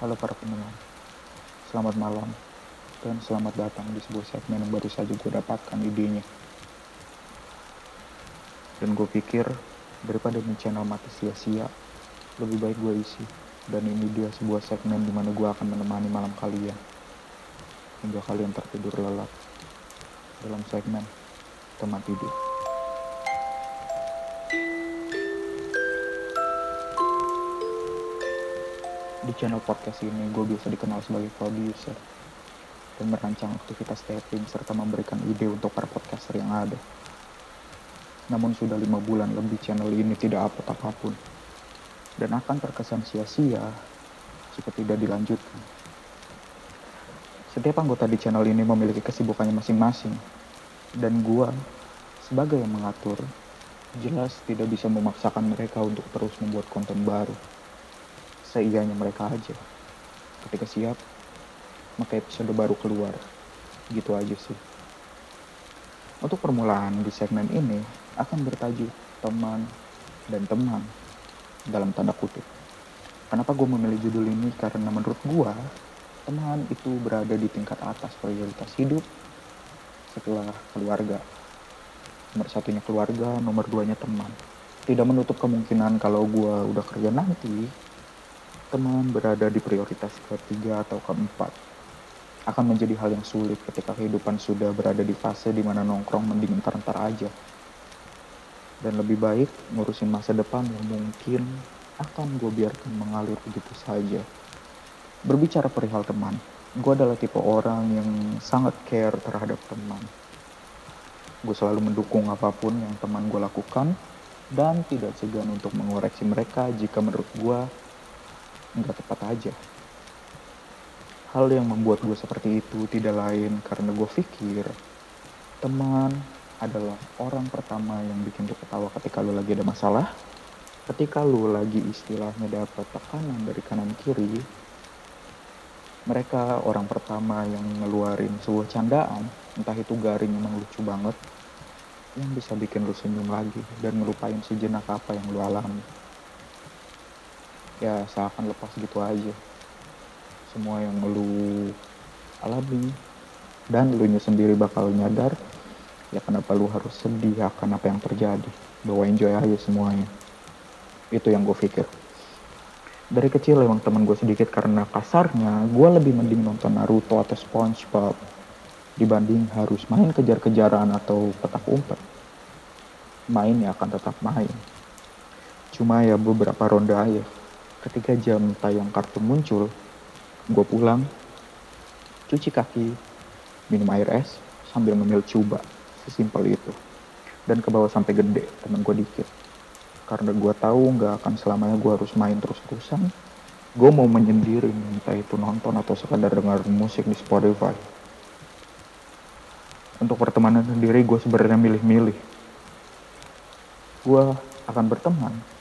Halo para pendengar, selamat malam dan selamat datang di sebuah segmen yang baru saja gue dapatkan idenya. Dan gue pikir daripada ini channel mati sia-sia, lebih baik gue isi. Dan ini dia sebuah segmen di mana gue akan menemani malam kalian hingga kalian tertidur lelap dalam segmen teman tidur. Di channel podcast ini gue biasa dikenal sebagai produser dan merancang aktivitas taping serta memberikan ide untuk para podcaster yang ada. Namun sudah lima bulan lebih channel ini tidak upload apa pun dan akan terkesan sia-sia jika tidak dilanjutkan. Setiap anggota di channel ini memiliki kesibukannya masing-masing dan gua sebagai yang mengatur jelas tidak bisa memaksakan mereka untuk terus membuat konten baru seianya mereka aja. Ketika siap, maka episode baru keluar. Gitu aja sih. Untuk permulaan di segmen ini akan bertajuk teman dan teman dalam tanda kutip. Kenapa gue memilih judul ini? Karena menurut gue, teman itu berada di tingkat atas prioritas hidup setelah keluarga. Nomor satunya keluarga, nomor duanya teman. Tidak menutup kemungkinan kalau gue udah kerja nanti, teman berada di prioritas ketiga atau keempat akan menjadi hal yang sulit ketika kehidupan sudah berada di fase di mana nongkrong mending ntar-ntar aja. Dan lebih baik ngurusin masa depan yang mungkin akan gue biarkan mengalir begitu saja. Berbicara perihal teman, gue adalah tipe orang yang sangat care terhadap teman. Gue selalu mendukung apa pun yang teman gue lakukan dan tidak segan untuk mengoreksi mereka jika menurut gue nggak tepat aja. Hal yang membuat gue seperti itu tidak lain karena gue pikir teman adalah orang pertama yang bikin lo ketawa ketika lo lagi ada masalah. Ketika lo lagi istilahnya dapat tekanan dari kanan kiri, mereka orang pertama yang ngeluarin sebuah candaan, entah itu garing emang lucu banget, yang bisa bikin lo senyum lagi dan ngelupain sejenak apa yang lo alami ya seakan lepas gitu aja. Semua yang lu alami dan lu sendiri bakal nyadar ya kenapa lu harus sedih akan apa yang terjadi. Bahwa enjoy aja semuanya. Itu yang gue pikir. Dari kecil emang teman gue sedikit karena kasarnya gue lebih mending nonton Naruto atau SpongeBob dibanding harus main kejar-kejaran atau petak umpet. Main ya akan tetap main. Cuma ya beberapa ronde aja ketika jam tayang kartun muncul, gue pulang, cuci kaki, minum air es, sambil ngemil coba. Sesimpel itu. Dan ke bawah sampai gede, temen gue dikit. Karena gue tahu nggak akan selamanya gue harus main terus-terusan. Gue mau menyendiri, entah itu nonton atau sekadar dengar musik di Spotify. Untuk pertemanan sendiri gue sebenarnya milih-milih. Gue akan berteman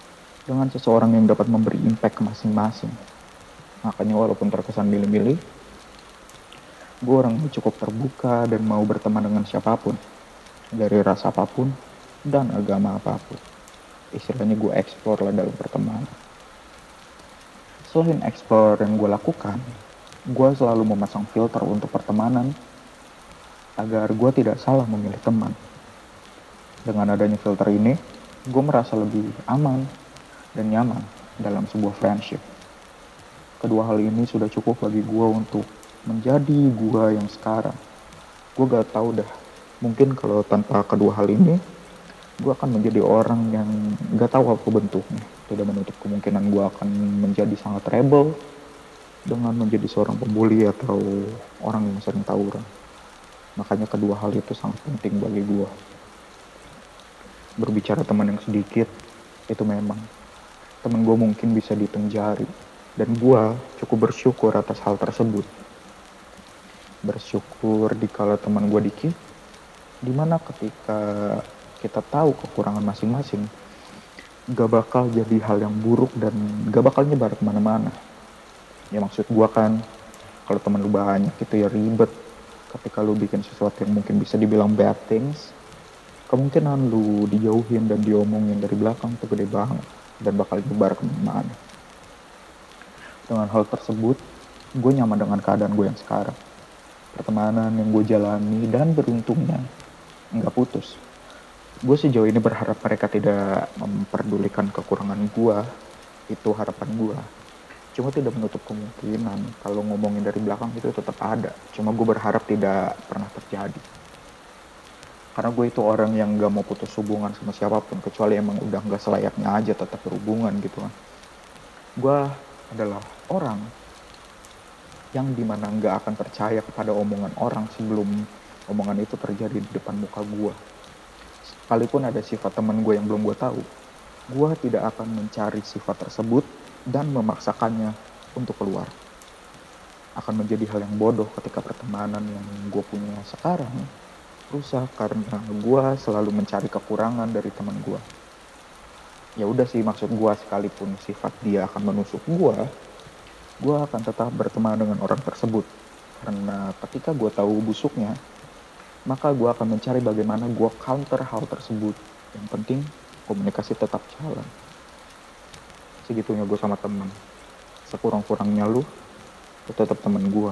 dengan seseorang yang dapat memberi impact ke masing-masing. Makanya walaupun terkesan milih-milih, gue orang cukup terbuka dan mau berteman dengan siapa pun, dari ras apa pun dan agama apa pun. Istilahnya gue explore lah dalam pertemanan. Selain explore yang gue lakukan, gue selalu memasang filter untuk pertemanan agar gue tidak salah memilih teman. Dengan adanya filter ini, gue merasa lebih aman dan nyaman dalam sebuah friendship. Kedua hal ini sudah cukup bagi gue untuk menjadi gue yang sekarang. Gue gak tahu dah, mungkin kalau tanpa kedua hal ini, gue akan menjadi orang yang gak tahu apa bentuknya. Tidak menutup kemungkinan gue akan menjadi sangat rebel dengan menjadi seorang pembuli atau orang yang sering tawuran. Makanya kedua hal itu sangat penting bagi gue. Berbicara teman yang sedikit, itu memang temen gue mungkin bisa dihitung jari. Dan gue cukup bersyukur atas hal tersebut. Bersyukur di dikala teman gue dikit, di mana ketika kita tahu kekurangan masing-masing, gak bakal jadi hal yang buruk dan gak bakal nyebar ke mana-mana. Ya maksud gue kan, kalau temen lu banyak itu ya ribet. Ketika lu bikin sesuatu yang mungkin bisa dibilang bad things, kemungkinan lu dijauhin dan diomongin dari belakang tuh gede banget dan bakal nyebar ke mana-mana. Dengan hal tersebut, gue nyaman dengan keadaan gue yang sekarang. Pertemanan yang gue jalani dan beruntungnya nggak putus. Gue sejauh ini berharap mereka tidak memperdulikan kekurangan gue. Itu harapan gue. Cuma tidak menutup kemungkinan kalau ngomongin dari belakang itu tetap ada. Cuma gue berharap tidak pernah terjadi. Karena gue itu orang yang gak mau putus hubungan sama siapa pun. Kecuali emang udah gak selayaknya aja tetap berhubungan gitu kan. Gue adalah orang yang di mana gak akan percaya kepada omongan orang sebelum omongan itu terjadi di depan muka gue. Sekalipun ada sifat teman gue yang belum gue tahu, gue tidak akan mencari sifat tersebut dan memaksakannya untuk keluar. Akan menjadi hal yang bodoh ketika pertemanan yang gue punya sekarang rusak karena gue selalu mencari kekurangan dari teman gue. Ya udah sih maksud gue sekalipun sifat dia akan menusuk gue, gue akan tetap berteman dengan orang tersebut. Karena ketika gue tahu busuknya, maka gue akan mencari bagaimana gue counter hal tersebut. Yang penting komunikasi tetap jalan. Segitunya gue sama temen. Sekurang-kurangnya lu, tetap temen gue.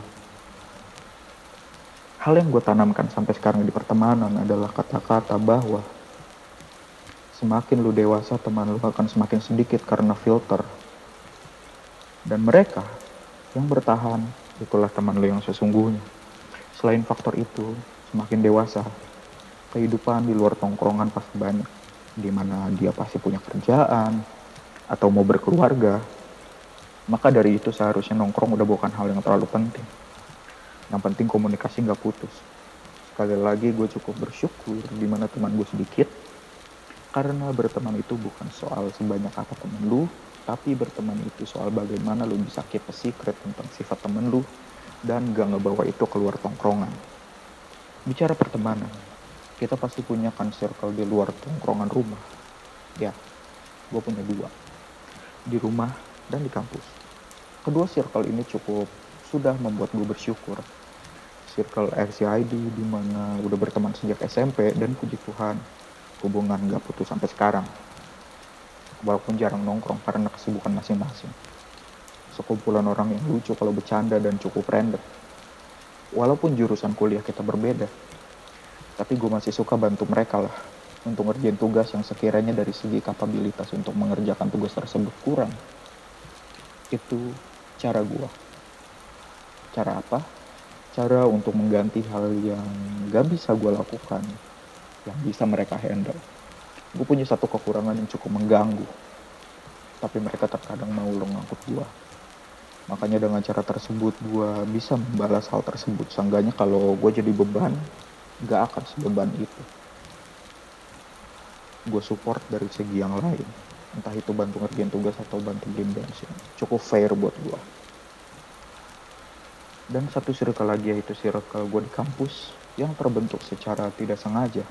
Hal yang gue tanamkan sampai sekarang di pertemanan adalah kata-kata bahwa semakin lu dewasa teman lu akan semakin sedikit karena filter. Dan mereka yang bertahan itulah teman lu yang sesungguhnya. Selain faktor itu, semakin dewasa, kehidupan di luar tongkrongan pasti banyak. Di mana dia pasti punya kerjaan, atau mau berkeluarga, maka dari itu seharusnya nongkrong udah bukan hal yang terlalu penting. Yang penting komunikasi nggak putus. Sekali lagi gue cukup bersyukur di mana teman gue sedikit, karena berteman itu bukan soal sebanyak apa teman lu, tapi berteman itu soal bagaimana lu bisa keep a secret tentang sifat temen lu, dan gak ngebawa itu keluar tongkrongan. Bicara pertemanan, kita pasti punya kan circle di luar tongkrongan rumah. Ya, gue punya dua. Di rumah dan di kampus. Kedua circle ini cukup sudah membuat gue bersyukur. Circle RCID di mana udah berteman sejak SMP dan puji Tuhan hubungan gak putus sampai sekarang. Walaupun jarang nongkrong karena kesibukan masing-masing. Sekumpulan orang yang lucu kalau bercanda dan cukup random. Walaupun jurusan kuliah kita berbeda, tapi gue masih suka bantu mereka lah untuk ngerjain tugas yang sekiranya dari segi kapabilitas untuk mengerjakan tugas tersebut kurang. Itu cara gue. Cara apa? Cara untuk mengganti hal yang gak bisa gue lakukan, yang bisa mereka handle. Gue punya satu kekurangan yang cukup mengganggu, tapi mereka terkadang mau lo ngangkut gue. Makanya dengan cara tersebut gue bisa membalas hal tersebut. Seenggaknya kalau gue jadi beban, gak akan sebeban itu. Gue support dari segi yang lain. Entah itu bantu ngerjain tugas atau bantu beli bensin. Cukup fair buat gue. Dan satu circle lagi yaitu circle gue di kampus yang terbentuk secara tidak sengaja.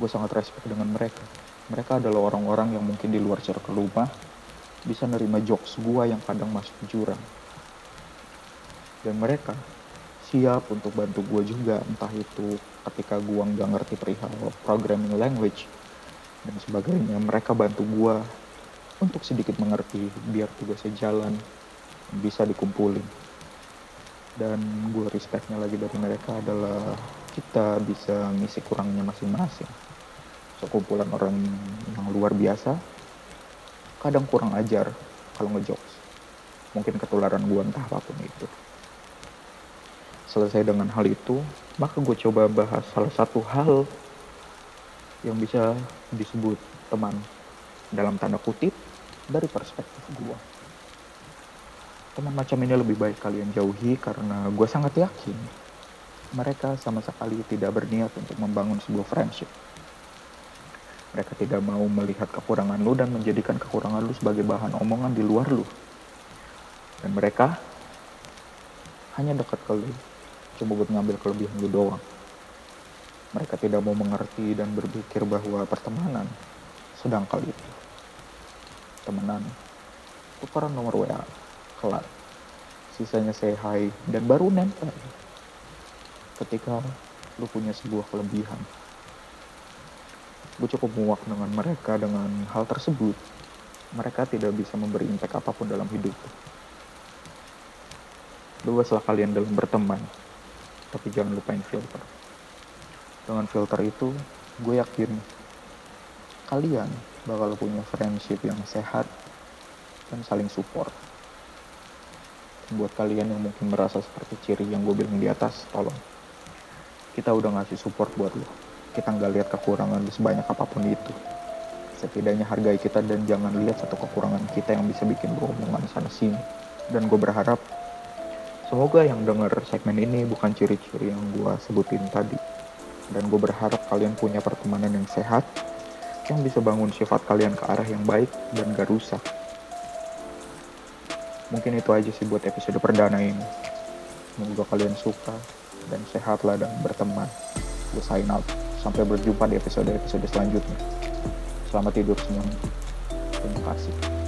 Gue sangat respect dengan mereka. Mereka adalah orang-orang yang mungkin di luar circle rumah bisa nerima jokes gue yang kadang masuk jurang. Dan mereka siap untuk bantu gue juga, entah itu ketika gue nggak ngerti perihal programming language dan sebagainya. Mereka bantu gue untuk sedikit mengerti biar tugasnya jalan, bisa dikumpulin dan gue respectnya lagi dari mereka adalah kita bisa ngisi kurangnya masing-masing. Sekumpulan orang yang luar biasa kadang kurang ajar kalau ngejokes. Mungkin ketularan gue entah apa pun itu. Selesai dengan hal itu maka gue coba bahas salah satu hal yang bisa disebut teman dalam tanda kutip dari perspektif gue teman macam ini lebih baik kalian jauhi karena gue sangat yakin mereka sama sekali tidak berniat untuk membangun sebuah friendship. Mereka tidak mau melihat kekurangan lu dan menjadikan kekurangan lu sebagai bahan omongan di luar lu. Dan mereka hanya dekat ke lu, cuma buat ngambil kelebihan lu doang. Mereka tidak mau mengerti dan berpikir bahwa pertemanan sedang kali itu. Temenan, tukaran nomor WA, kelar. Sisanya say hi dan baru nempel. Ketika lu punya sebuah kelebihan. Gue cukup muak dengan mereka dengan hal tersebut. Mereka tidak bisa memberi impact apa pun dalam hidup. bebaslah kalian dalam berteman tapi jangan lupain filter dengan filter itu gue yakin kalian bakal punya friendship yang sehat dan saling support buat kalian yang mungkin merasa seperti ciri yang gue bilang di atas tolong. Kita udah ngasih support buat lo kita nggak lihat kekurangan lu sebanyak apa pun itu. Setidaknya hargai kita dan jangan lihat satu kekurangan kita yang bisa bikin lo sana sini. Dan gue berharap semoga yang denger segmen ini bukan ciri-ciri yang gue sebutin tadi. Dan gue berharap kalian punya pertemanan yang sehat yang bisa bangun sifat kalian ke arah yang baik dan gak rusak mungkin itu aja sih buat episode perdana ini semoga kalian suka dan sehatlah dan berteman gue sign out Sampai berjumpa di episode-episode selanjutnya. Selamat tidur semuanya. Terima kasih.